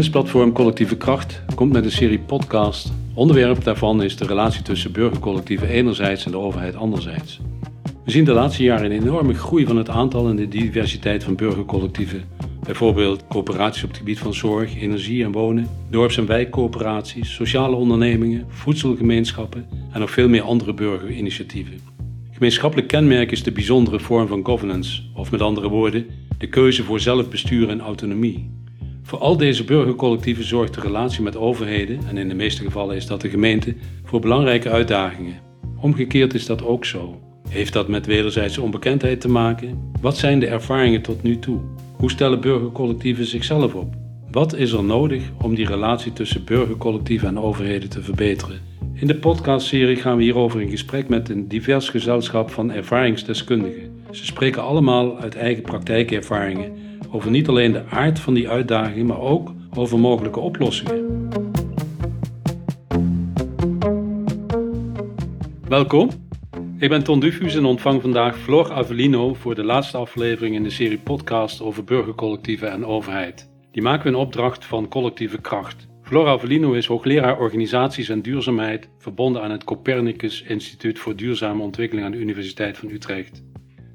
Kennisplatform Collectieve Kracht komt met een serie podcast. Onderwerp daarvan is de relatie tussen burgercollectieven enerzijds en de overheid anderzijds. We zien de laatste jaren een enorme groei van het aantal en de diversiteit van burgercollectieven. Bijvoorbeeld coöperaties op het gebied van zorg, energie en wonen, dorps- en wijkcoöperaties, sociale ondernemingen, voedselgemeenschappen en nog veel meer andere burgerinitiatieven. Gemeenschappelijk kenmerk is de bijzondere vorm van governance, of met andere woorden, de keuze voor zelfbestuur en autonomie. Voor al deze burgercollectieven zorgt de relatie met overheden, en in de meeste gevallen is dat de gemeente, voor belangrijke uitdagingen. Omgekeerd is dat ook zo. Heeft dat met wederzijdse onbekendheid te maken? Wat zijn de ervaringen tot nu toe? Hoe stellen burgercollectieven zichzelf op? Wat is er nodig om die relatie tussen burgercollectieven en overheden te verbeteren? In de podcastserie gaan we hierover in gesprek met een divers gezelschap van ervaringsdeskundigen. Ze spreken allemaal uit eigen praktijkervaringen over niet alleen de aard van die uitdagingen, maar ook over mogelijke oplossingen. Welkom. Ik ben Ton Dufus en ontvang vandaag Flor Avelino voor de laatste aflevering in de serie podcast over burgercollectieven en overheid. Die maken we in opdracht van Collectieve Kracht. Flor Avelino is hoogleraar organisaties en duurzaamheid, verbonden aan het Copernicus Instituut voor Duurzame Ontwikkeling aan de Universiteit van Utrecht.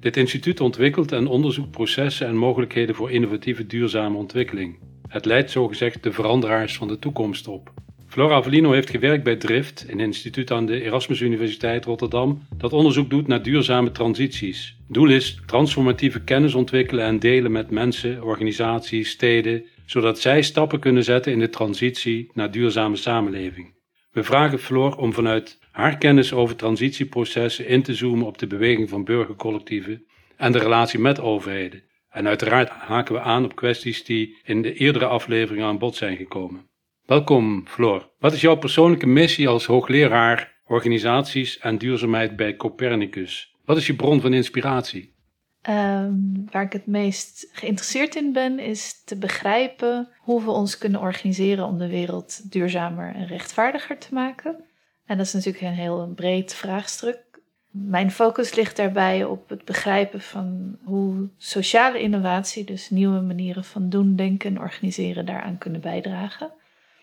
Dit instituut ontwikkelt en onderzoekt processen en mogelijkheden voor innovatieve duurzame ontwikkeling. Het leidt zogezegd de veranderaars van de toekomst op. Flora Avellino heeft gewerkt bij DRIFT, een instituut aan de Erasmus Universiteit Rotterdam, dat onderzoek doet naar duurzame transities. Doel is transformatieve kennis ontwikkelen en delen met mensen, organisaties, steden, zodat zij stappen kunnen zetten in de transitie naar duurzame samenleving. We vragen Floor om vanuit haar kennis over transitieprocessen in te zoomen op de beweging van burgercollectieven en de relatie met overheden. En uiteraard haken we aan op kwesties die in de eerdere afleveringen aan bod zijn gekomen. Welkom, Floor. Wat is jouw persoonlijke missie als hoogleraar organisaties en duurzaamheid bij Copernicus? Wat is je bron van inspiratie? Ehm, waar ik het meest geïnteresseerd in ben, is te begrijpen hoe we ons kunnen organiseren om de wereld duurzamer en rechtvaardiger te maken. En dat is natuurlijk een heel breed vraagstuk. Mijn focus ligt daarbij op het begrijpen van hoe sociale innovatie, dus nieuwe manieren van doen, denken en organiseren, daaraan kunnen bijdragen.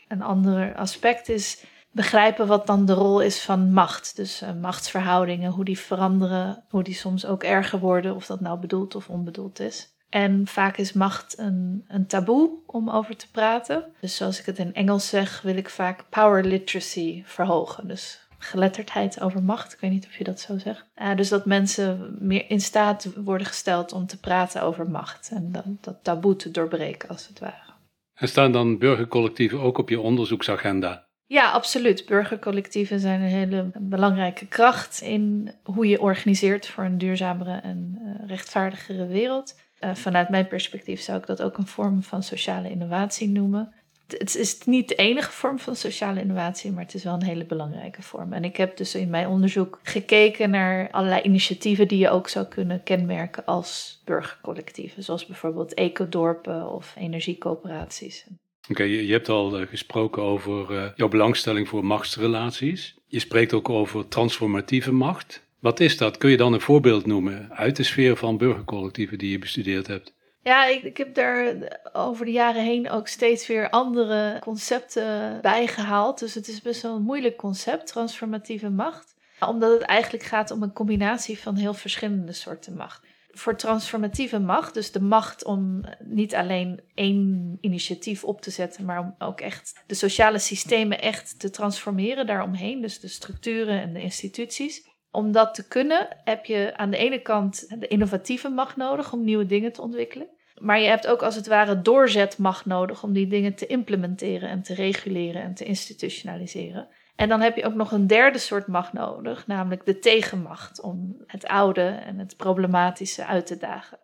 Een ander aspect is begrijpen wat dan de rol is van macht. Dus uh, machtsverhoudingen, hoe die veranderen, hoe die soms ook erger worden, of dat nou bedoeld of onbedoeld is. En vaak is macht een, een taboe om over te praten. Dus zoals ik het in Engels zeg, wil ik vaak power literacy verhogen. Dus geletterdheid over macht. Ik weet niet of je dat zo zegt. Uh, dus dat mensen meer in staat worden gesteld om te praten over macht. En dat, dat taboe te doorbreken, als het ware. En staan dan burgercollectieven ook op je onderzoeksagenda? Ja, absoluut. Burgercollectieven zijn een hele belangrijke kracht in hoe je organiseert voor een duurzamere en uh, rechtvaardigere wereld. Uh, vanuit mijn perspectief zou ik dat ook een vorm van sociale innovatie noemen. Het is niet de enige vorm van sociale innovatie, maar het is wel een hele belangrijke vorm. En ik heb dus in mijn onderzoek gekeken naar allerlei initiatieven die je ook zou kunnen kenmerken als burgercollectieven, zoals bijvoorbeeld ecodorpen of energiecoöperaties. Oké, je, je, hebt al uh, gesproken over uh, jouw belangstelling voor machtsrelaties. Je spreekt ook over transformatieve macht. Wat is dat? Kun je dan een voorbeeld noemen uit de sfeer van burgercollectieven die je bestudeerd hebt? Ja, ik, ik heb daar over de jaren heen ook steeds weer andere concepten bijgehaald. Dus het is best wel een moeilijk concept, transformatieve macht. Omdat het eigenlijk gaat om een combinatie van heel verschillende soorten macht voor transformatieve macht, dus de macht om niet alleen één initiatief op te zetten, maar om ook echt de sociale systemen echt te transformeren daaromheen, dus de structuren en de instituties. Om dat te kunnen heb je aan de ene kant de innovatieve macht nodig om nieuwe dingen te ontwikkelen. Maar je hebt ook als het ware doorzetmacht nodig om die dingen te implementeren en te reguleren en te institutionaliseren. En dan heb je ook nog een derde soort macht nodig, namelijk de tegenmacht, om het oude en het problematische uit te dagen.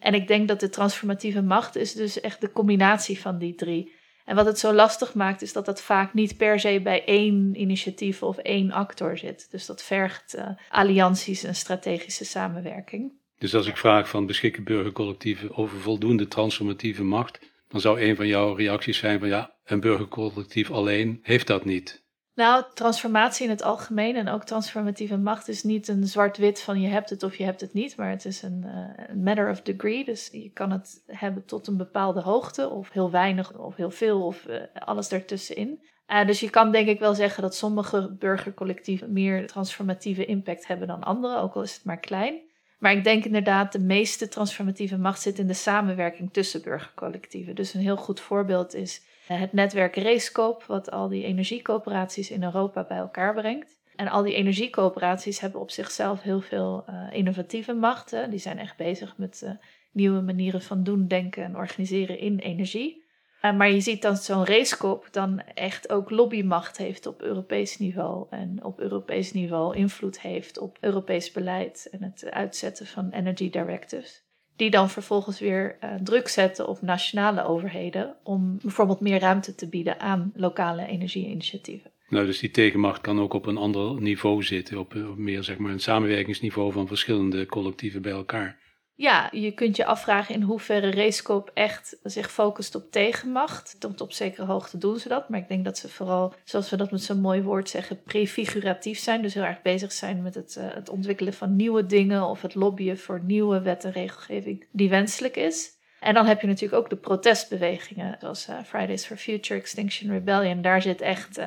En ik denk dat de transformatieve macht is dus echt de combinatie van die drie. En wat het zo lastig maakt, is dat dat vaak niet per se bij één initiatief of één actor zit. Dus dat vergt uh, allianties en strategische samenwerking. Dus als ik vraag van beschikken burgercollectieven over voldoende transformatieve macht, dan zou een van jouw reacties zijn van ja, een burgercollectief alleen heeft dat niet. Nou, transformatie in het algemeen en ook transformatieve macht is niet een zwart-wit van je hebt het of je hebt het niet, maar het is een uh, matter of degree. Dus je kan het hebben tot een bepaalde hoogte, of heel weinig, of heel veel, of uh, alles daartussenin. Uh, dus je kan denk ik wel zeggen dat sommige burgercollectieven meer transformatieve impact hebben dan andere, ook al is het maar klein. Maar ik denk inderdaad, de meeste transformatieve macht zit in de samenwerking tussen burgercollectieven. Dus een heel goed voorbeeld is eh, het netwerk Racecoop, wat al die energiecoöperaties in Europa bij elkaar brengt. En al die energiecoöperaties hebben op zichzelf heel veel uh, innovatieve machten. Die zijn echt bezig met uh, nieuwe manieren van doen, denken en organiseren in energie. Maar je ziet dat zo'n Racecoop dan echt ook lobbymacht heeft op Europees niveau. En op Europees niveau invloed heeft op Europees beleid en het uitzetten van energy directives die dan vervolgens weer uh, druk zetten op nationale overheden om bijvoorbeeld meer ruimte te bieden aan lokale energieinitiatieven. Nou, dus die tegenmacht kan ook op een ander niveau zitten, op, op meer zeg maar een samenwerkingsniveau van verschillende collectieven bij elkaar. Ja, je kunt je afvragen in hoeverre Racecoop echt zich focust op tegenmacht. Tot op zekere hoogte doen ze dat. Maar ik denk dat ze vooral, zoals we dat met zo'n mooi woord zeggen, prefiguratief zijn. Dus heel erg bezig zijn met het, uh, het ontwikkelen van nieuwe dingen of het lobbyen voor nieuwe wet en regelgeving die wenselijk is. En dan heb je natuurlijk ook de protestbewegingen, zoals uh, Fridays for Future, Extinction Rebellion. Daar zit echt uh,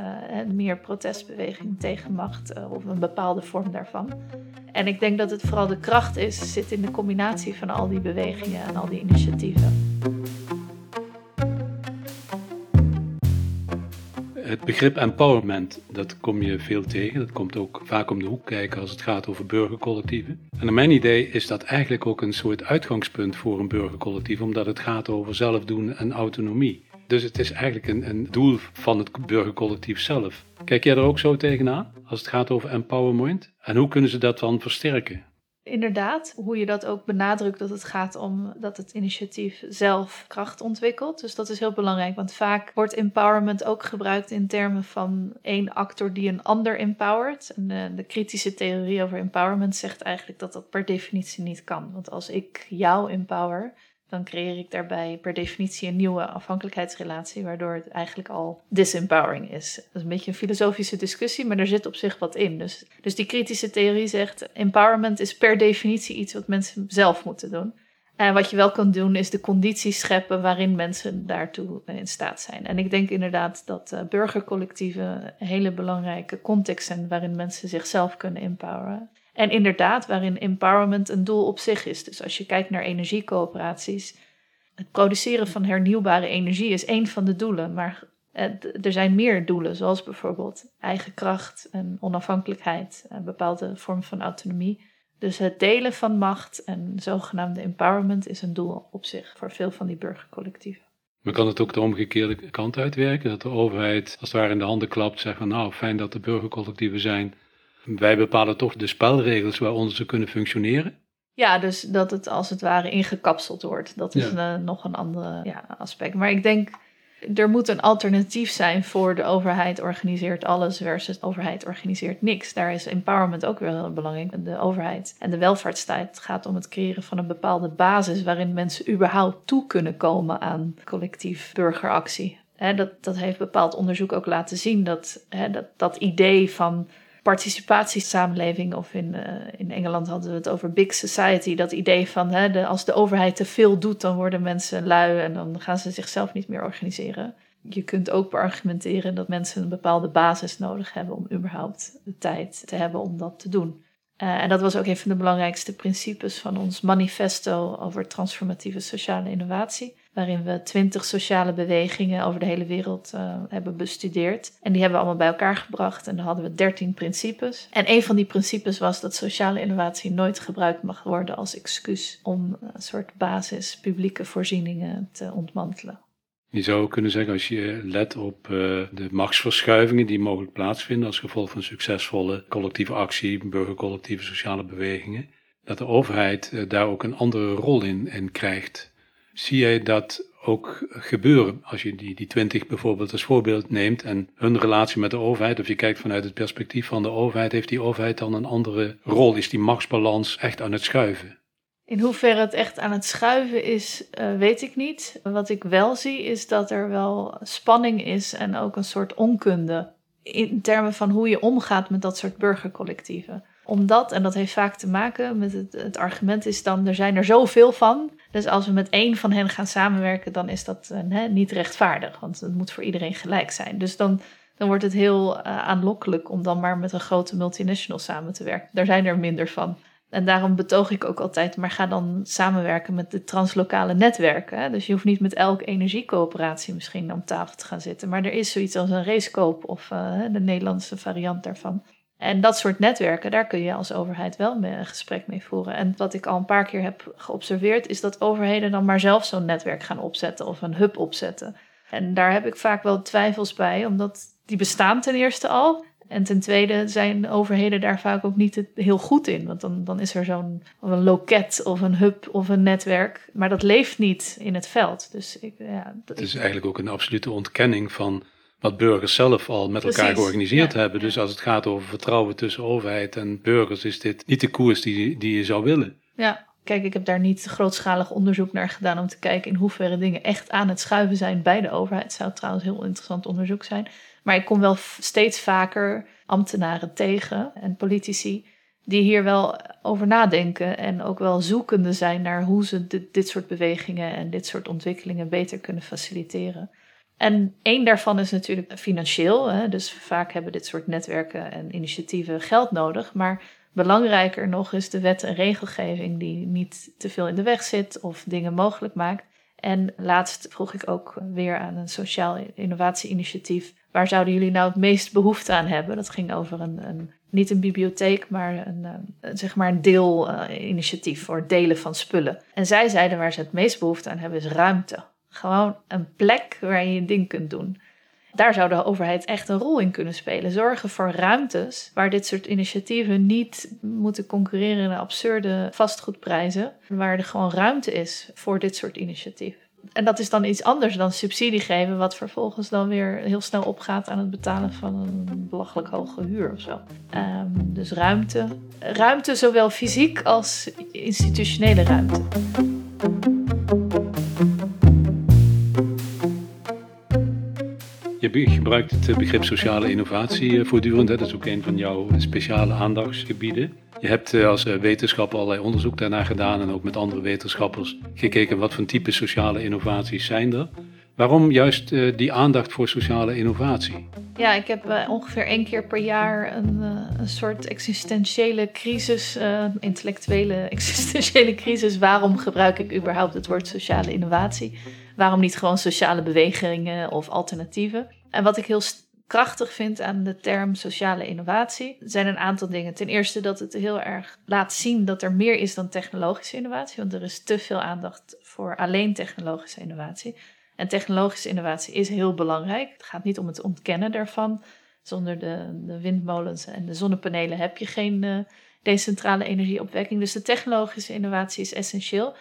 meer protestbeweging tegen macht uh, of een bepaalde vorm daarvan. En ik denk dat het vooral de kracht is, zit in de combinatie van al die bewegingen en al die initiatieven. Het begrip empowerment, dat kom je veel tegen. Dat komt ook vaak om de hoek kijken als het gaat over burgercollectieven. En naar mijn idee is dat eigenlijk ook een soort uitgangspunt voor een burgercollectief, omdat het gaat over zelfdoen en autonomie. Dus het is eigenlijk een, een doel van het burgercollectief zelf. Kijk jij er ook zo tegenaan als het gaat over empowerment? En hoe kunnen ze dat dan versterken? Inderdaad, hoe je dat ook benadrukt, dat het gaat om dat het initiatief zelf kracht ontwikkelt. Dus dat is heel belangrijk, want vaak wordt empowerment ook gebruikt in termen van één actor die een ander empowert. En de, de kritische theorie over empowerment zegt eigenlijk dat dat per definitie niet kan. Want als ik jou empower, dan creëer ik daarbij per definitie een nieuwe afhankelijkheidsrelatie, waardoor het eigenlijk al disempowering is. Dat is een beetje een filosofische discussie, maar er zit op zich wat in. Dus, dus die kritische theorie zegt: empowerment is per definitie iets wat mensen zelf moeten doen. En wat je wel kan doen, is de condities scheppen waarin mensen daartoe in staat zijn. En ik denk inderdaad dat uh, burgercollectieven een hele belangrijke context zijn waarin mensen zichzelf kunnen empoweren. En inderdaad, waarin empowerment een doel op zich is. Dus als je kijkt naar energiecoöperaties, het produceren van hernieuwbare energie is één van de doelen. Maar er zijn meer doelen, zoals bijvoorbeeld eigen kracht en onafhankelijkheid, een bepaalde vorm van autonomie. Dus het delen van macht en zogenaamde empowerment is een doel op zich voor veel van die burgercollectieven. Maar kan het ook de omgekeerde kant uitwerken? Dat de overheid als het ware in de handen klapt, zegt van nou fijn dat er burgercollectieven zijn, wij bepalen toch de spelregels waaronder ze kunnen functioneren. Ja, dus dat het als het ware ingekapseld wordt. Dat is ja. nog een ander ja, aspect. Maar ik denk, er moet een alternatief zijn voor de overheid organiseert alles versus de overheid organiseert niks. Daar is empowerment ook weer heel belangrijk. De overheid en de welvaartsstaat gaat om het creëren van een bepaalde basis waarin mensen überhaupt toe kunnen komen aan collectief burgeractie. dat, dat heeft bepaald onderzoek ook laten zien dat, dat dat idee van participatiesamenleving, of in, uh, in Engeland hadden we het over big society, dat idee van hè, als de overheid te veel doet, dan worden mensen lui en dan gaan ze zichzelf niet meer organiseren. Je kunt ook beargumenteren dat mensen een bepaalde basis nodig hebben om überhaupt de tijd te hebben om dat te doen. Uh, en dat was ook een van de belangrijkste principes van ons manifesto over transformatieve sociale innovatie waarin we twintig sociale bewegingen over de hele wereld uh, hebben bestudeerd. En die hebben we allemaal bij elkaar gebracht en dan hadden we dertien principes. En een van die principes was dat sociale innovatie nooit gebruikt mag worden als excuus om een soort basis publieke voorzieningen te ontmantelen. Je zou kunnen zeggen, als je let op uh, de machtsverschuivingen die mogelijk plaatsvinden als gevolg van succesvolle collectieve actie, burgercollectieve sociale bewegingen, dat de overheid uh, daar ook een andere rol in, in krijgt zie jij dat ook gebeuren? Als je die, die 20 bijvoorbeeld als voorbeeld neemt en hun relatie met de overheid, of je kijkt vanuit het perspectief van de overheid, heeft die overheid dan een andere rol? Is die machtsbalans echt aan het schuiven? In hoeverre het echt aan het schuiven is, uh, weet ik niet. Wat ik wel zie, is dat er wel spanning is en ook een soort onkunde in termen van hoe je omgaat met dat soort burgercollectieven. Omdat, en dat heeft vaak te maken met het, het argument is dan, er zijn er zoveel van. Dus als we met één van hen gaan samenwerken, dan is dat uh, niet rechtvaardig. Want het moet voor iedereen gelijk zijn. Dus dan, dan wordt het heel uh, aanlokkelijk om dan maar met een grote multinational samen te werken. Daar zijn er minder van. En daarom betoog ik ook altijd, maar ga dan samenwerken met de translokale netwerken. Hè? Dus je hoeft niet met elke energiecoöperatie misschien om tafel te gaan zitten. Maar er is zoiets als een racekoop of uh, de Nederlandse variant daarvan. En dat soort netwerken, daar kun je als overheid wel mee een gesprek mee voeren. En wat ik al een paar keer heb geobserveerd, is dat overheden dan maar zelf zo'n netwerk gaan opzetten of een hub opzetten. En daar heb ik vaak wel twijfels bij, omdat die bestaan ten eerste al. En ten tweede zijn overheden daar vaak ook niet heel goed in. Want dan, dan is er zo'n een loket of een hub of een netwerk. Maar dat leeft niet in het veld. Dus ik, ja, het is eigenlijk ook een absolute ontkenning van wat burgers zelf al met elkaar georganiseerd hebben. Dus als het gaat over vertrouwen tussen overheid en burgers, is dit niet de koers die, die je zou willen. Ja, kijk, ik heb daar niet grootschalig onderzoek naar gedaan om te kijken in hoeverre dingen echt aan het schuiven zijn bij de overheid. Het zou trouwens heel interessant onderzoek zijn. Maar ik kom wel steeds vaker ambtenaren tegen en politici die hier wel over nadenken en ook wel zoekende zijn naar hoe ze dit, dit soort bewegingen en dit soort ontwikkelingen beter kunnen faciliteren. En één daarvan is natuurlijk financieel. Hè? Dus vaak hebben dit soort netwerken en initiatieven geld nodig. Maar belangrijker nog is de wet en regelgeving die niet te veel in de weg zit of dingen mogelijk maakt. En laatst vroeg ik ook weer aan een sociaal innovatie-initiatief. Waar zouden jullie nou het meest behoefte aan hebben? Dat ging over een, een niet een bibliotheek, maar een, een zeg maar een deelinitiatief voor delen van spullen. En zij zeiden waar ze het meest behoefte aan hebben is ruimte. Gewoon een plek waar je je ding kunt doen. Daar zou de overheid echt een rol in kunnen spelen. Zorgen voor ruimtes waar dit soort initiatieven niet moeten concurreren in absurde vastgoedprijzen. Waar er gewoon ruimte is voor dit soort initiatieven. En dat is dan iets anders dan subsidie geven, wat vervolgens dan weer heel snel opgaat aan het betalen van een belachelijk hoge huur of zo. Um, dus ruimte. Ruimte, zowel fysiek als institutionele ruimte. Je gebruikt het begrip sociale innovatie eh, voortdurend. Dat is ook een van jouw speciale aandachtsgebieden. Je hebt eh, als eh, wetenschapper allerlei onderzoek daarnaar gedaan en ook met andere wetenschappers gekeken wat voor type sociale innovaties zijn er. Waarom juist die aandacht voor sociale innovatie? Ja, ik heb ongeveer één keer per jaar een, een soort existentiële crisis, intellectuele existentiële crisis. Waarom gebruik ik überhaupt het woord sociale innovatie? Waarom niet gewoon sociale bewegingen of alternatieven? En wat ik heel krachtig vind aan de term sociale innovatie zijn een aantal dingen. Ten eerste dat het heel erg laat zien dat er meer is dan technologische innovatie, want er is te veel aandacht voor alleen technologische innovatie. En technologische innovatie is heel belangrijk. Het gaat niet om het ontkennen daarvan. Zonder de, de windmolens en de zonnepanelen heb je geen uh, decentrale energieopwekking. Dus de technologische innovatie is essentieel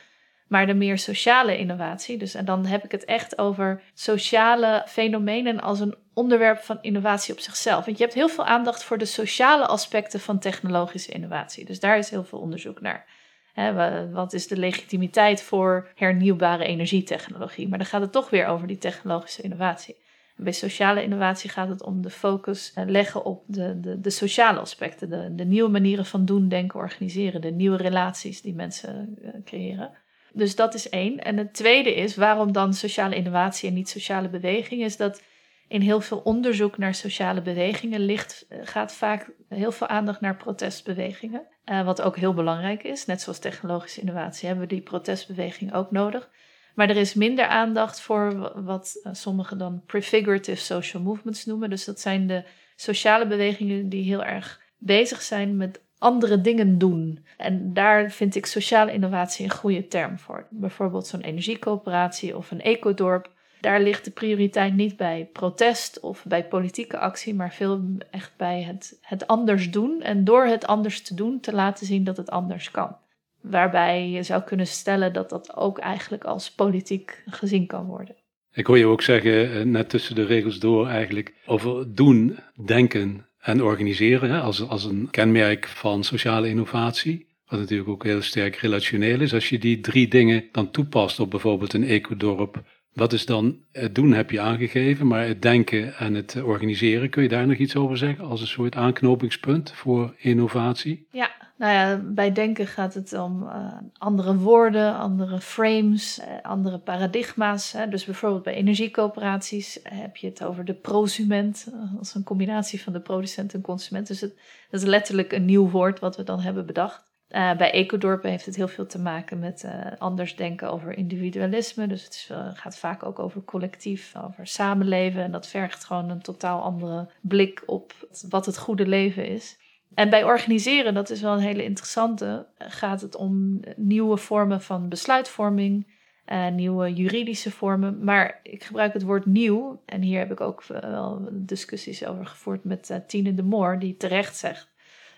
maar de meer sociale innovatie. Dus en dan heb ik het echt over sociale fenomenen als een onderwerp van innovatie op zichzelf. Want je hebt heel veel aandacht voor de sociale aspecten van technologische innovatie. Dus daar is heel veel onderzoek naar. Wat is de legitimiteit voor hernieuwbare energietechnologie? Maar dan gaat het toch weer over die technologische innovatie. bij sociale innovatie gaat het om de focus eh, leggen op de, de, de sociale aspecten, de, de nieuwe manieren van doen, denken, organiseren, de nieuwe relaties die mensen eh, creëren. Dus dat is één. En het tweede is, waarom dan sociale innovatie en niet sociale beweging, is dat in heel veel onderzoek naar sociale bewegingen ligt, eh, gaat vaak heel veel aandacht naar protestbewegingen. Uh, wat ook heel belangrijk is. Net zoals technologische innovatie hebben we die protestbeweging ook nodig. Maar er is minder aandacht voor wat uh, sommigen dan prefigurative social movements noemen. Dus dat zijn de sociale bewegingen die heel erg bezig zijn met andere dingen doen. En daar vind ik sociale innovatie een goede term voor. Bijvoorbeeld zo'n energiecoöperatie of een ecodorp. Daar ligt de prioriteit niet bij protest of bij politieke actie, maar veel echt bij het, het anders doen. En door het anders te doen, te laten zien dat het anders kan. Waarbij je zou kunnen stellen dat dat ook eigenlijk als politiek gezien kan worden. Ik hoor je ook zeggen, eh, net tussen de regels door eigenlijk, over doen, denken en organiseren als, als een kenmerk van sociale innovatie. Wat natuurlijk ook heel sterk relationeel is. Als je die drie dingen dan toepast op bijvoorbeeld een ecodorp Wat is dan het doen heb je aangegeven, maar het denken en het organiseren, kun je daar nog iets over zeggen als een soort aanknopingspunt voor innovatie? Ja, nou ja, bij denken gaat het om uh, andere woorden, andere frames, uh, andere paradigma's. Hè. Dus bijvoorbeeld bij energiecoöperaties heb je het over de prosument, als een combinatie van de producent en consument. Dus het, dat is letterlijk een nieuw woord wat we dan hebben bedacht. Uh, bij Ecodorpen heeft het heel veel te maken met uh, anders denken over individualisme. Dus het is, gaat vaak ook over collectief, over samenleven. En dat vergt gewoon een totaal andere blik op wat het goede leven is. En bij organiseren, dat is wel een hele interessante, gaat het om nieuwe vormen van besluitvorming, nieuwe juridische vormen. Maar ik gebruik het woord nieuw. En hier heb ik ook wel discussies over gevoerd met Tine de Moor, die terecht zegt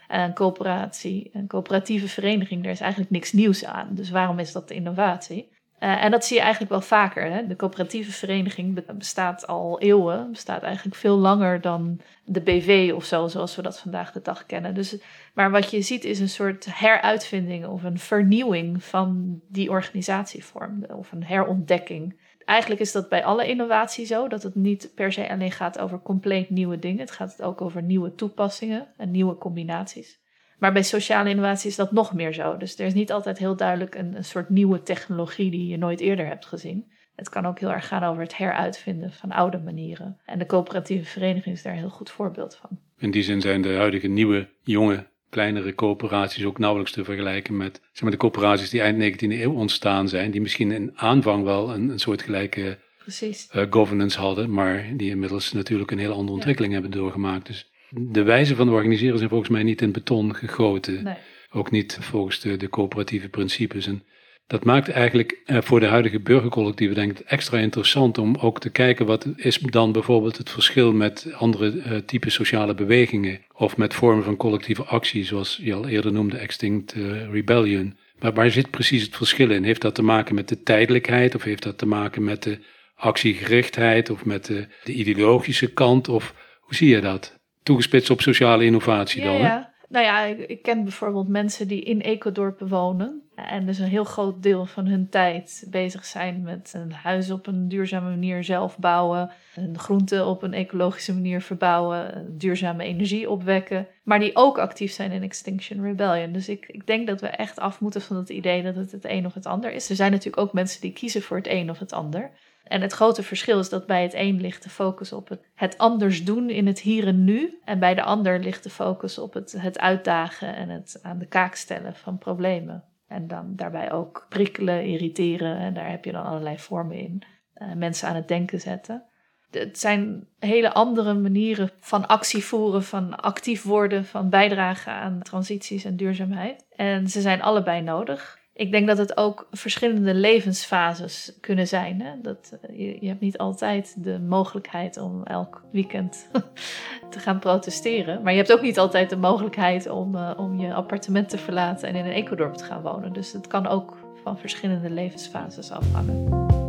een coöperatie, een coöperatieve vereniging, daar is eigenlijk niks nieuws aan. Dus waarom is dat innovatie? Uh, en dat zie je eigenlijk wel vaker. Hè? De coöperatieve vereniging bestaat al eeuwen, bestaat eigenlijk veel langer dan de BV of zo, zoals we dat vandaag de dag kennen. Dus, maar wat je ziet is een soort heruitvinding of een vernieuwing van die organisatievorm, of een herontdekking. Eigenlijk is dat bij alle innovatie zo, dat het niet per se alleen gaat over compleet nieuwe dingen. Het gaat ook over nieuwe toepassingen en nieuwe combinaties. Maar bij sociale innovatie is dat nog meer zo. Dus er is niet altijd heel duidelijk een, een soort nieuwe technologie die je nooit eerder hebt gezien. Het kan ook heel erg gaan over het heruitvinden van oude manieren. En de coöperatieve vereniging is daar een heel goed voorbeeld van. In die zin zijn de huidige nieuwe, jonge, kleinere coöperaties ook nauwelijks te vergelijken met zeg maar, de coöperaties die eind 19e eeuw ontstaan zijn. Die misschien in aanvang wel een, een soort gelijke uh, governance hadden, maar die inmiddels natuurlijk een hele andere ontwikkeling ja. hebben doorgemaakt. Dus de wijze van organiseren zijn volgens mij niet in beton gegoten. Nee. Ook niet volgens de, de coöperatieve principes. En dat maakt eigenlijk eh, voor de huidige burgercollectieven denk ik extra interessant om ook te kijken wat is dan bijvoorbeeld het verschil met andere uh, typen sociale bewegingen of met vormen van collectieve actie, zoals je al eerder noemde, Extinct uh, Rebellion. Maar waar zit precies het verschil in? Heeft dat te maken met de tijdelijkheid of heeft dat te maken met de actiegerichtheid of met de, de ideologische kant? Of hoe zie je dat? Toegespitst op sociale innovatie ja, dan? Ja. Hè? Nou ja, ik, ik, ken bijvoorbeeld mensen die in ecodorpen wonen. En dus een heel groot deel van hun tijd bezig zijn met een huis op een duurzame manier zelf bouwen. Een groente op een ecologische manier verbouwen. Duurzame energie opwekken. Maar die ook actief zijn in Extinction Rebellion. Dus ik, ik denk dat we echt af moeten van het idee dat het het een of het ander is. Er zijn natuurlijk ook mensen die kiezen voor het een of het ander. En het grote verschil is dat bij het een ligt de focus op het, het anders doen in het hier en nu. En bij de ander ligt de focus op het, het uitdagen en het aan de kaak stellen van problemen. En dan daarbij ook prikkelen, irriteren. En daar heb je dan allerlei vormen in. Uh, mensen aan het denken zetten. Het zijn hele andere manieren van actie voeren, van actief worden, van bijdragen aan transities en duurzaamheid. En ze zijn allebei nodig. Ik denk dat het ook verschillende levensfases kunnen zijn. Hè? Dat, je, je, hebt niet altijd de mogelijkheid om elk weekend te gaan protesteren. Maar je hebt ook niet altijd de mogelijkheid om, uh, om je appartement te verlaten en in een ecodorp te gaan wonen. Dus het kan ook van verschillende levensfases afhangen.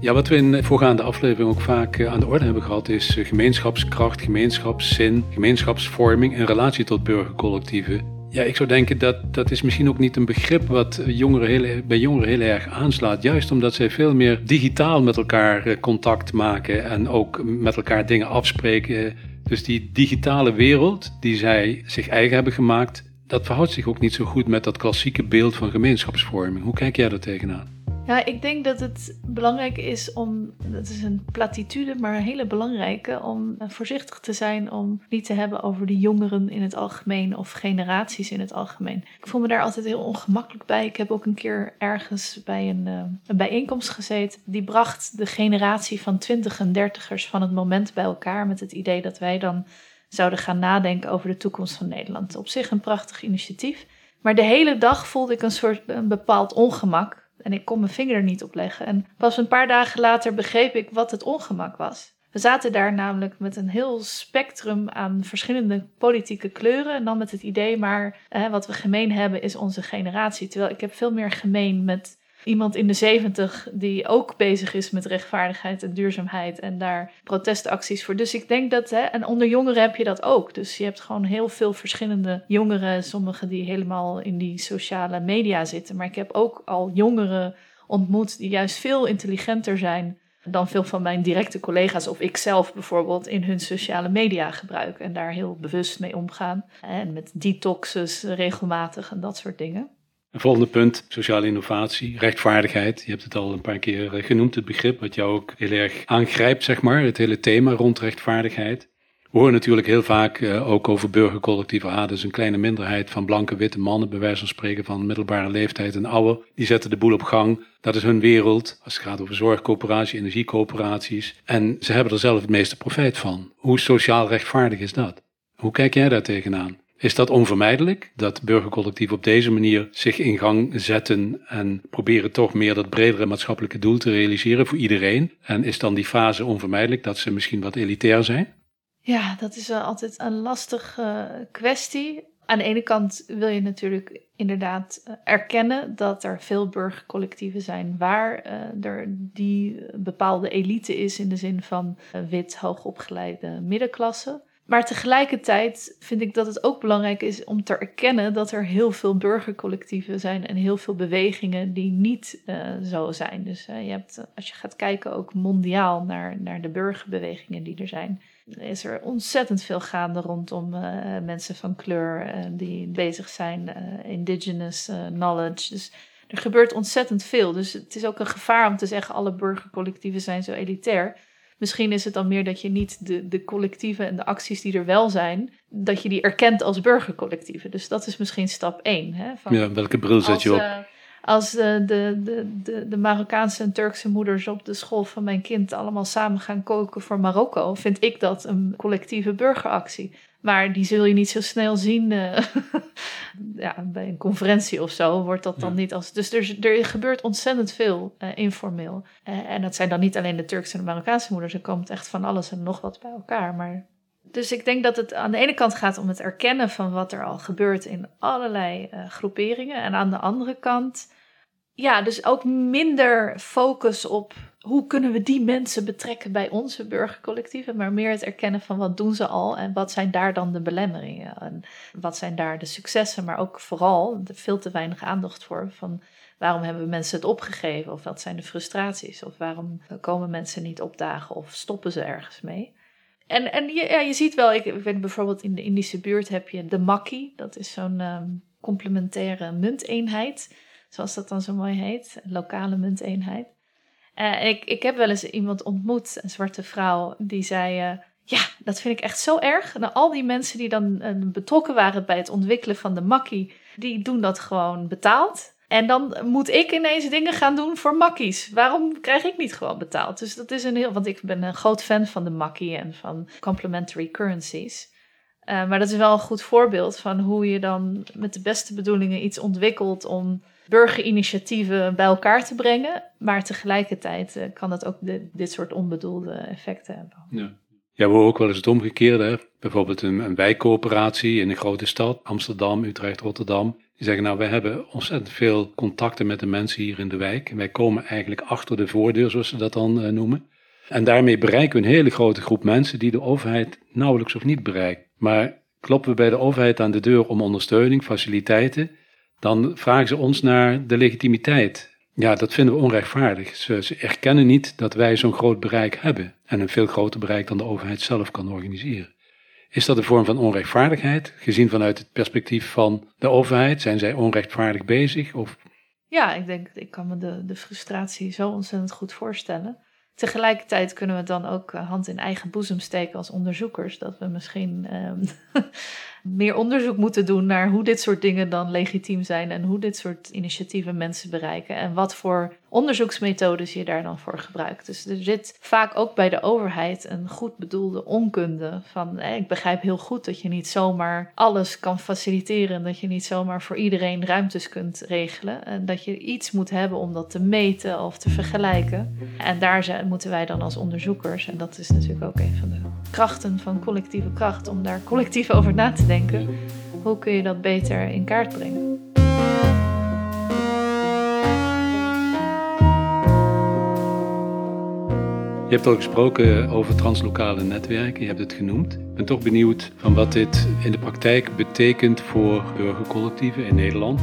Ja, wat we in de voorgaande aflevering ook vaak aan de orde hebben gehad, is gemeenschapskracht, gemeenschapszin, gemeenschapsvorming in relatie tot burgercollectieven. Ja, ik zou denken dat dat is misschien ook niet een begrip wat jongeren heel, bij jongeren heel erg aanslaat. Juist omdat zij veel meer digitaal met elkaar contact maken en ook met elkaar dingen afspreken. Dus die digitale wereld die zij zich eigen hebben gemaakt, dat verhoudt zich ook niet zo goed met dat klassieke beeld van gemeenschapsvorming. Hoe kijk jij daar tegenaan? Ja, ik denk dat het belangrijk is om, dat is een platitude, maar een hele belangrijke, om voorzichtig te zijn om niet te hebben over de jongeren in het algemeen of generaties in het algemeen. Ik voel me daar altijd heel ongemakkelijk bij. Ik heb ook een keer ergens bij een, uh, een bijeenkomst gezeten. Die bracht de generatie van twintig en dertigers van het moment bij elkaar met het idee dat wij dan zouden gaan nadenken over de toekomst van Nederland. Op zich een prachtig initiatief. Maar de hele dag voelde ik een soort een bepaald ongemak. En ik kon mijn vinger er niet op leggen. En pas een paar dagen later begreep ik wat het ongemak was. We zaten daar namelijk met een heel spectrum aan verschillende politieke kleuren. En dan met het idee, maar wat we gemeen hebben is onze generatie. Terwijl ik heb veel meer gemeen met iemand in de zeventig die ook bezig is met rechtvaardigheid en duurzaamheid en daar protestacties voor. Dus ik denk dat, hè, en onder jongeren heb je dat ook. Dus je hebt gewoon heel veel verschillende jongeren, sommigen die helemaal in die sociale media zitten. Maar ik heb ook al jongeren ontmoet die juist veel intelligenter zijn dan veel van mijn directe collega's of ik zelf bijvoorbeeld in hun sociale media gebruiken en daar heel bewust mee omgaan. En met detoxes regelmatig en dat soort dingen. Volgende punt, sociale innovatie, rechtvaardigheid. Je hebt het al een paar keer eh, genoemd, het begrip wat jou ook heel erg aangrijpt, zeg maar, het hele thema rond rechtvaardigheid. We horen natuurlijk heel vaak uh, ook over burgercollectieven. Ah, dus een kleine minderheid van blanke witte mannen, bij wijze van spreken van middelbare leeftijd en ouder. Die zetten de boel op gang. Dat is hun wereld. Als het gaat over zorgcoöperaties, energiecoöperaties. En ze hebben er zelf het meeste profijt van. Hoe sociaal rechtvaardig is dat? Hoe kijk jij daar tegenaan? Is dat onvermijdelijk, dat burgercollectieven op deze manier zich in gang zetten en proberen toch meer dat bredere maatschappelijke doel te realiseren voor iedereen? En is dan die fase onvermijdelijk dat ze misschien wat elitair zijn? Ja, dat is altijd een lastige kwestie. Aan de ene kant wil je natuurlijk inderdaad eh, erkennen dat er veel burgercollectieven zijn waar uh, er die bepaalde elite is in de zin van wit, hoogopgeleide middenklasse. Maar tegelijkertijd vind ik dat het ook belangrijk is om te erkennen dat er heel veel burgercollectieven zijn en heel veel bewegingen die niet uh, zo zijn. Dus uh, je hebt, als je gaat kijken ook mondiaal naar, naar de burgerbewegingen die er zijn, is er ontzettend veel gaande rondom mensen van kleur die bezig zijn, indigenous knowledge. Dus er gebeurt ontzettend veel. Dus het is ook een gevaar om te zeggen alle burgercollectieven zijn zo elitair. Misschien is het dan meer dat je niet de, de collectieven en de acties die er wel zijn, dat je die erkent als burgercollectieven. Dus dat is misschien stap één. Hè, van, ja, welke bril zet je op? Uh, als de, de, de, de, de Marokkaanse en Turkse moeders op de school van mijn kind allemaal samen gaan koken voor Marokko, vind ik dat een collectieve burgeractie. Maar die zul je niet zo snel zien uh, ja, bij een conferentie of zo. Wordt dat dan niet als. Dus er, er gebeurt ontzettend veel uh, informeel. Uh, en dat zijn dan niet alleen de Turkse en de Marokkaanse moeders. Er komt echt van alles en nog wat bij elkaar. Maar dus ik denk dat het aan de ene kant gaat om het erkennen van wat er al gebeurt in allerlei groeperingen. En aan de andere kant, ja, dus ook minder focus op hoe kunnen we die mensen betrekken bij onze burgercollectieven, maar meer het erkennen van wat doen ze al en wat zijn daar dan de belemmeringen? En wat zijn daar de successen, maar ook vooral veel te weinig aandacht voor van waarom hebben mensen het opgegeven? Of wat zijn de frustraties? Of waarom komen mensen niet opdagen? Of stoppen ze ergens mee. En, en je, ja, je ziet wel, ik weet bijvoorbeeld in de Indische buurt heb je de makkie, dat is zo'n um, complementaire munteenheid, zoals dat dan zo mooi heet, lokale munteenheid. Uh, ik, ik heb wel eens iemand ontmoet, een zwarte vrouw, die zei: uh, Ja, dat vind ik echt zo erg. En al die mensen die dan uh, betrokken waren bij het ontwikkelen van de makkie, die doen dat gewoon betaald. En dan moet ik ineens dingen gaan doen voor makkies. Waarom krijg ik niet gewoon betaald? Dus dat is een heel. Want ik ben een groot fan van de makkie en van complementary currencies. maar dat is wel een goed voorbeeld van hoe je dan met de beste bedoelingen iets ontwikkelt om burgerinitiatieven bij elkaar te brengen. Maar tegelijkertijd uh, kan dat ook de, dit soort onbedoelde effecten hebben. Ja. Ja, we horen ook wel eens het omgekeerde. Bijvoorbeeld een, een wijkcoöperatie in een grote stad, Amsterdam, Utrecht, Rotterdam. Die zeggen, nou, wij hebben ontzettend veel contacten met de mensen hier in de wijk. En wij komen eigenlijk achter de voordeur, zoals ze dat dan uh, noemen. En daarmee bereiken we een hele grote groep mensen die de overheid nauwelijks of niet bereikt. Maar kloppen we bij de overheid aan de deur om ondersteuning, faciliteiten, dan vragen ze ons naar de legitimiteit. Ja, dat vinden we onrechtvaardig. Ze, erkennen niet dat wij zo'n groot bereik hebben en een veel groter bereik dan de overheid zelf kan organiseren. Is dat een vorm van onrechtvaardigheid, gezien vanuit het perspectief van de overheid? Zijn zij onrechtvaardig bezig? Of... Ja, ik denk, ik kan me de, de frustratie zo ontzettend goed voorstellen. Tegelijkertijd kunnen we dan ook eh, hand in eigen boezem steken als onderzoekers. Dat we misschien um, meer onderzoek moeten doen naar hoe dit soort dingen dan legitiem zijn en hoe dit soort initiatieven mensen bereiken en wat voor onderzoeksmethodes je daar dan voor gebruikt. Dus er zit vaak ook bij de overheid een goed bedoelde onkunde van ik begrijp heel goed dat je niet zomaar alles kan faciliteren, dat je niet zomaar voor iedereen ruimtes kunt regelen en dat je iets moet hebben om dat te meten of te vergelijken. En daar moeten wij dan als onderzoekers, en dat is natuurlijk ook een van de krachten van collectieve kracht, om daar collectief over na te denken. Hoe kun je dat beter in kaart brengen? Je hebt al gesproken over translokale netwerken, je hebt het genoemd. Ik ben toch benieuwd van wat dit in de praktijk betekent voor burgercollectieven in Nederland.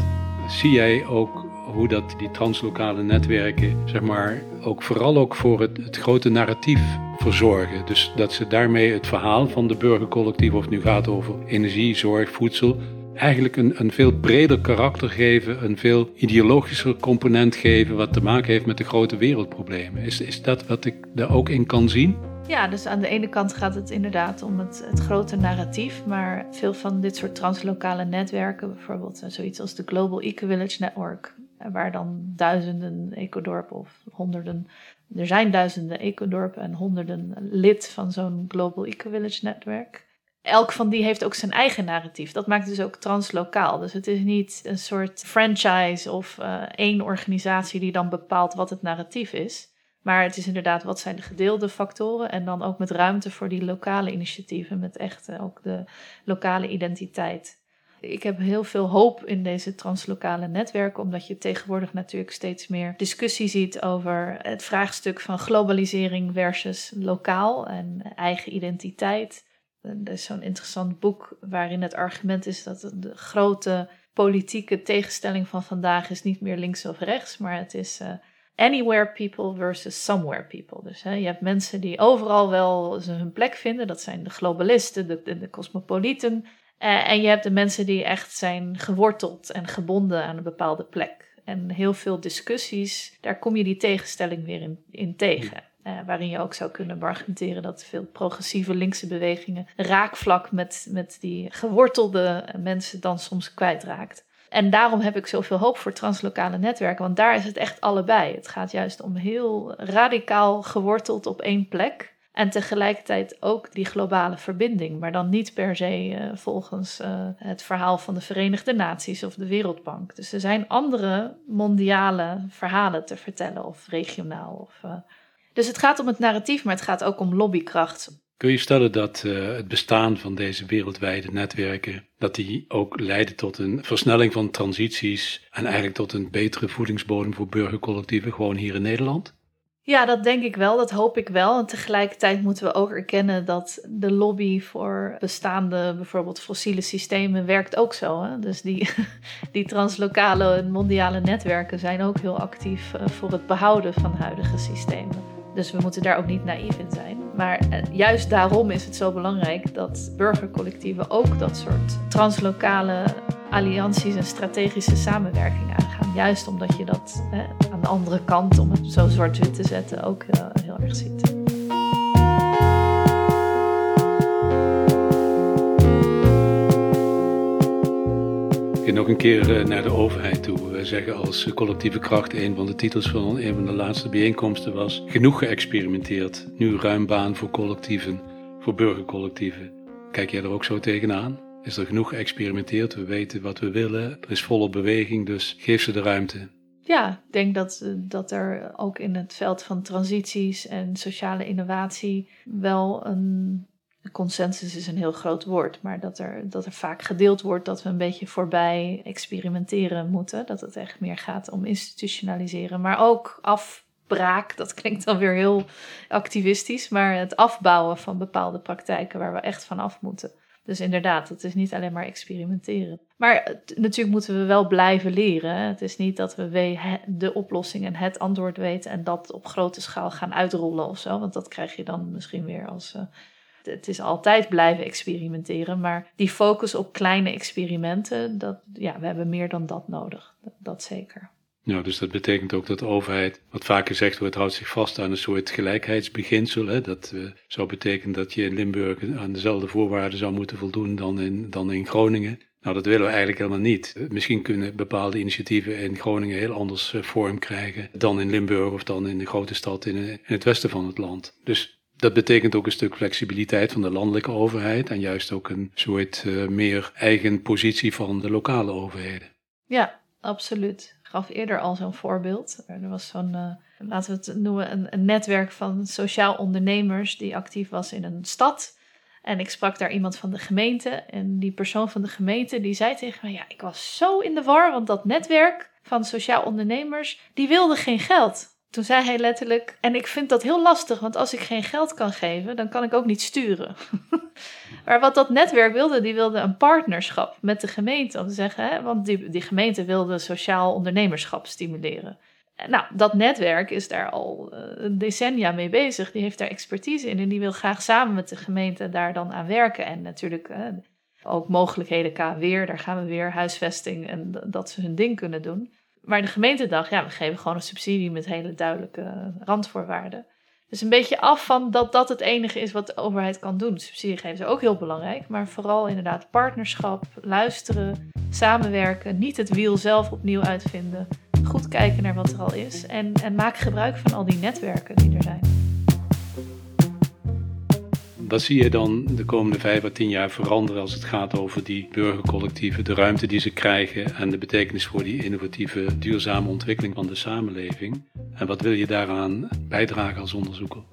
Zie jij ook hoe dat die translokale netwerken, zeg maar, ook vooral ook voor het, het grote narratief verzorgen. Dus dat ze daarmee het verhaal van de burgercollectief, of het nu gaat over energie, zorg, voedsel, eigenlijk een, een veel breder karakter geven, een veel ideologischer component geven, wat te maken heeft met de grote wereldproblemen. Is, is dat wat ik daar ook in kan zien? Ja, dus aan de ene kant gaat het inderdaad om het, het grote narratief, maar veel van dit soort translokale netwerken, bijvoorbeeld eh, zoiets als de Global Eco-Village Network, eh, waar dan duizenden ecodorpen of honderden, er zijn duizenden ecodorpen en honderden lid van zo'n Global Eco-Village Network elk van die heeft ook zijn eigen narratief. Dat maakt dus ook translokaal. Dus het is niet een soort franchise of uh, één organisatie die dan bepaalt wat het narratief is. Maar het is inderdaad wat zijn de gedeelde factoren en dan ook met ruimte voor die lokale initiatieven, met echt uh, ook de lokale identiteit. Ik heb heel veel hoop in deze translokale netwerken, omdat je tegenwoordig natuurlijk steeds meer discussie ziet over het vraagstuk van globalisering versus lokaal en eigen identiteit. Er is zo'n interessant boek waarin het argument is dat de grote politieke tegenstelling van vandaag is niet meer links of rechts, maar het is uh, anywhere people versus somewhere people. Dus hè, je hebt mensen die overal wel hun plek vinden, dat zijn de globalisten, de, de, de cosmopolieten. Uh, en je hebt de mensen die echt zijn geworteld en gebonden aan een bepaalde plek. En heel veel discussies, daar kom je die tegenstelling weer in, in tegen. Uh, waarin je ook zou kunnen argumenteren dat veel progressieve linkse bewegingen raakvlak met, met die gewortelde mensen dan soms kwijtraakt. En daarom heb ik zoveel hoop voor translokale netwerken, want daar is het echt allebei. Het gaat juist om heel radicaal geworteld op één plek. En tegelijkertijd ook die globale verbinding, maar dan niet per se uh, volgens uh, het verhaal van de Verenigde Naties of de Wereldbank. Dus er zijn andere mondiale verhalen te vertellen, of regionaal. Of, uh, dus het gaat om het narratief, maar het gaat ook om lobbykracht. Kun je stellen dat het bestaan van deze wereldwijde netwerken, dat die ook leiden tot een versnelling van transities en eigenlijk tot een betere voedingsbodem voor burgercollectieven gewoon hier in Nederland? Ja, dat denk ik wel, dat hoop ik wel. En tegelijkertijd moeten we ook erkennen dat de lobby voor bestaande, bijvoorbeeld fossiele systemen, werkt ook zo. Hè? Dus die, die translokale en mondiale netwerken zijn ook heel actief uh, voor het behouden van huidige systemen. Dus we moeten daar ook niet naïef in zijn. Maar eh, juist daarom is het zo belangrijk dat burgercollectieven ook dat soort translokale allianties en strategische samenwerking aangaan. Juist omdat je dat hè, aan de andere kant, om het zo zwart-wit te zetten, ook uh, heel erg ziet. Nog een keer eh, naar de overheid toe. We zeggen als collectieve kracht, een van de titels van een van de laatste bijeenkomsten was genoeg geëxperimenteerd. Nu ruim baan voor collectieven, voor burgercollectieven. Kijk jij er ook zo tegenaan? Is er genoeg geëxperimenteerd? We weten wat we willen. Er is volop beweging, dus geef ze de ruimte. Ja, ik denk dat, eh, dat er ook in het veld van transities en sociale innovatie wel een consensus is een heel groot woord, maar dat er, dat er vaak gedeeld wordt dat we een beetje voorbij experimenteren moeten. Dat het echt meer gaat om institutionaliseren, maar ook afbraak. Dat klinkt dan weer heel activistisch, maar het afbouwen van bepaalde praktijken waar we echt van af moeten. Dus inderdaad, het is niet alleen maar experimenteren. Maar natuurlijk moeten we wel blijven leren. Het is niet dat we de oplossing en het antwoord weten en dat op grote schaal gaan uitrollen of zo. Want dat krijg je dan misschien weer als uh, het is altijd blijven experimenteren, maar die focus op kleine experimenten, dat, ja, we hebben meer dan dat nodig. Dat, zeker. Ja, dus dat betekent ook dat de overheid, wat vaak gezegd wordt, houdt zich vast aan een soort gelijkheidsbeginsel. Hè? Dat uh, zou betekenen dat je in Limburg aan dezelfde voorwaarden zou moeten voldoen dan in, dan in Groningen. Nou, dat willen we eigenlijk helemaal niet. Misschien kunnen bepaalde initiatieven in Groningen heel anders uh, vorm krijgen dan in Limburg of dan in de grote stad in het westen van het land. Dus dat betekent ook een stuk flexibiliteit van de landelijke overheid en juist ook een soort uh, meer eigen positie van de lokale overheden. Ja, absoluut. Ik gaf eerder al zo'n voorbeeld. Er was zo'n, uh, laten we het noemen, een, een, netwerk van sociaal ondernemers die actief was in een stad. En ik sprak daar iemand van de gemeente en die persoon van de gemeente die zei tegen me, ja, ik was zo in de war, want dat netwerk van sociaal ondernemers, die wilde geen geld Toen zei hij letterlijk, en ik vind dat heel lastig, want als ik geen geld kan geven, dan kan ik ook niet sturen. maar wat dat netwerk wilde, die wilde een partnerschap met de gemeente. Om te zeggen, hè, want die, die gemeente wilde sociaal ondernemerschap stimuleren. Nou, dat netwerk is daar al uh, decennia mee bezig. Die heeft daar expertise in en die wil graag samen met de gemeente daar dan aan werken. En natuurlijk uh, ook mogelijkheden qua weer, daar gaan we weer, huisvesting en dat ze hun ding kunnen doen. Maar de gemeente dacht, ja, we geven gewoon een subsidie met hele duidelijke randvoorwaarden. Dus een beetje af van dat dat het enige is wat de overheid kan doen. Subsidie geven is ook heel belangrijk, maar vooral inderdaad partnerschap, luisteren, samenwerken, niet het wiel zelf opnieuw uitvinden. Goed kijken naar wat er al is en, en maak gebruik van al die netwerken die er zijn. Wat zie je dan de komende vijf à tien jaar veranderen als het gaat over die burgercollectieven, de ruimte die ze krijgen en de betekenis voor die innovatieve, duurzame ontwikkeling van de samenleving? En wat wil je daaraan bijdragen als onderzoeker?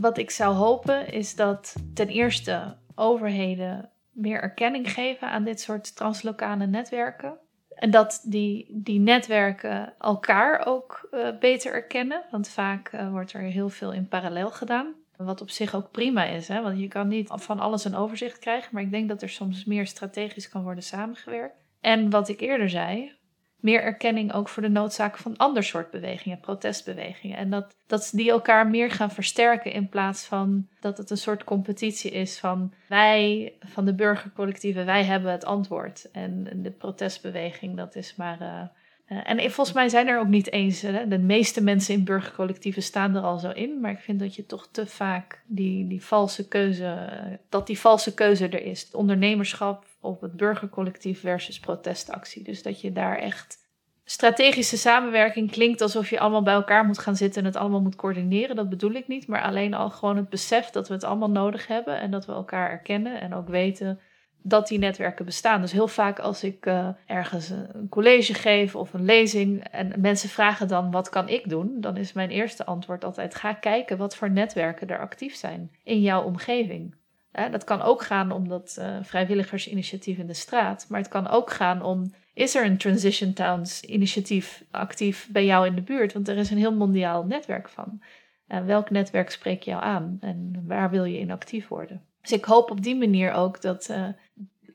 Wat ik zou hopen is dat ten eerste overheden meer erkenning geven aan dit soort translokale netwerken. En dat die, die netwerken elkaar ook uh, beter erkennen. Want vaak uh, wordt er heel veel in parallel gedaan. Wat op zich ook prima is, hè? want je kan niet van alles een overzicht krijgen, maar ik denk dat er soms meer strategisch kan worden samengewerkt. En wat ik eerder zei, meer erkenning ook voor de noodzaak van ander soort bewegingen, protestbewegingen. En dat, dat die elkaar meer gaan versterken in plaats van dat het een soort competitie is van wij, van de burgercollectieven, wij hebben het antwoord. En de protestbeweging, dat is maar. Uh, en volgens mij zijn er ook niet eens, hè, de meeste mensen in burgercollectieven staan er al zo in, maar ik vind dat je toch te vaak die, die valse keuze, dat die valse keuze er is. Het ondernemerschap op het burgercollectief versus protestactie. Dus dat je daar echt strategische samenwerking klinkt alsof je allemaal bij elkaar moet gaan zitten en het allemaal moet coördineren. Dat bedoel ik niet, maar alleen al gewoon het besef dat we het allemaal nodig hebben en dat we elkaar erkennen en ook weten dat die netwerken bestaan. Dus heel vaak als ik uh, ergens een college geef of een lezing en mensen vragen dan wat kan ik doen, dan is mijn eerste antwoord altijd ga kijken wat voor netwerken er actief zijn in jouw omgeving. dat kan ook gaan om dat uh, vrijwilligersinitiatief in de straat, maar het kan ook gaan om is er een Transition Towns initiatief actief bij jou in de buurt? Want er is een heel mondiaal netwerk van. En welk netwerk spreek jou aan en waar wil je in actief worden? Dus ik hoop op die manier ook dat, uh,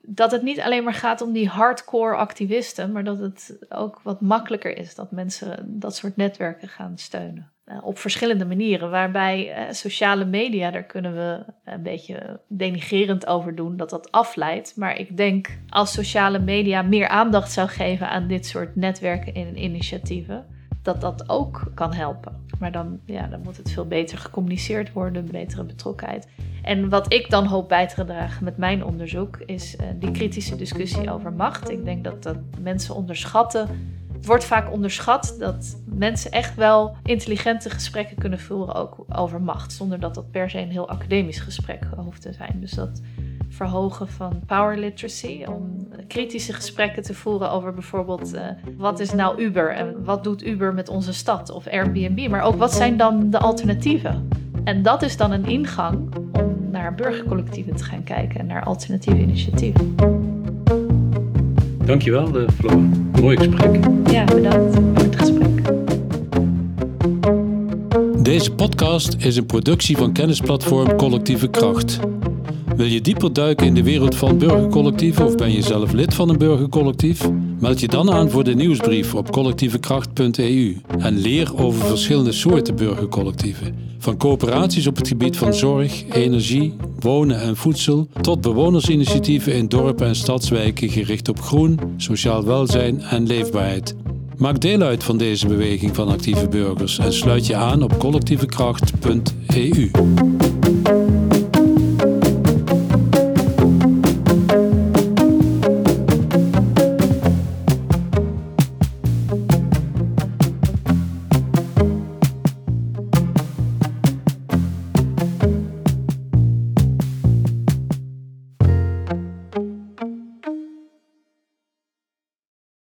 dat het niet alleen maar gaat om die hardcore activisten, maar dat het ook wat makkelijker is dat mensen dat soort netwerken gaan steunen. Uh, op verschillende manieren, waarbij uh, sociale media, daar kunnen we een beetje denigerend over doen, dat dat afleidt. Maar ik denk als sociale media meer aandacht zou geven aan dit soort netwerken en initiatieven, dat dat ook kan helpen. Maar dan, ja, dan moet het veel beter gecommuniceerd worden, betere betrokkenheid. En wat ik dan hoop bij te dragen met mijn onderzoek is uh, die kritische discussie over macht. Ik denk dat dat mensen onderschatten. Het wordt vaak onderschat dat mensen echt wel intelligente gesprekken kunnen voeren ook over macht, zonder dat dat per se een heel academisch gesprek hoeft te zijn. Dus dat verhogen van power literacy. Om kritische gesprekken te voeren over bijvoorbeeld uh, wat is nou Uber en wat doet Uber met onze stad of Airbnb. Maar ook wat zijn dan de alternatieven? En dat is dan een ingang om naar burgercollectieven te gaan kijken en naar alternatieve initiatieven. Dankjewel, uh, Floor. Mooi gesprek. Ja, bedankt voor het gesprek. Deze podcast is een productie van kennisplatform Collectieve Kracht. Wil je dieper duiken in de wereld van burgercollectieven of ben je zelf lid van een burgercollectief? Meld je dan aan voor de nieuwsbrief op collectievekracht.eu en leer over verschillende soorten burgercollectieven. Van coöperaties op het gebied van zorg, energie, wonen en voedsel tot bewonersinitiatieven in dorpen en stadswijken gericht op groen, sociaal welzijn en leefbaarheid. Maak deel uit van deze beweging van actieve burgers en sluit je aan op collectievekracht.eu.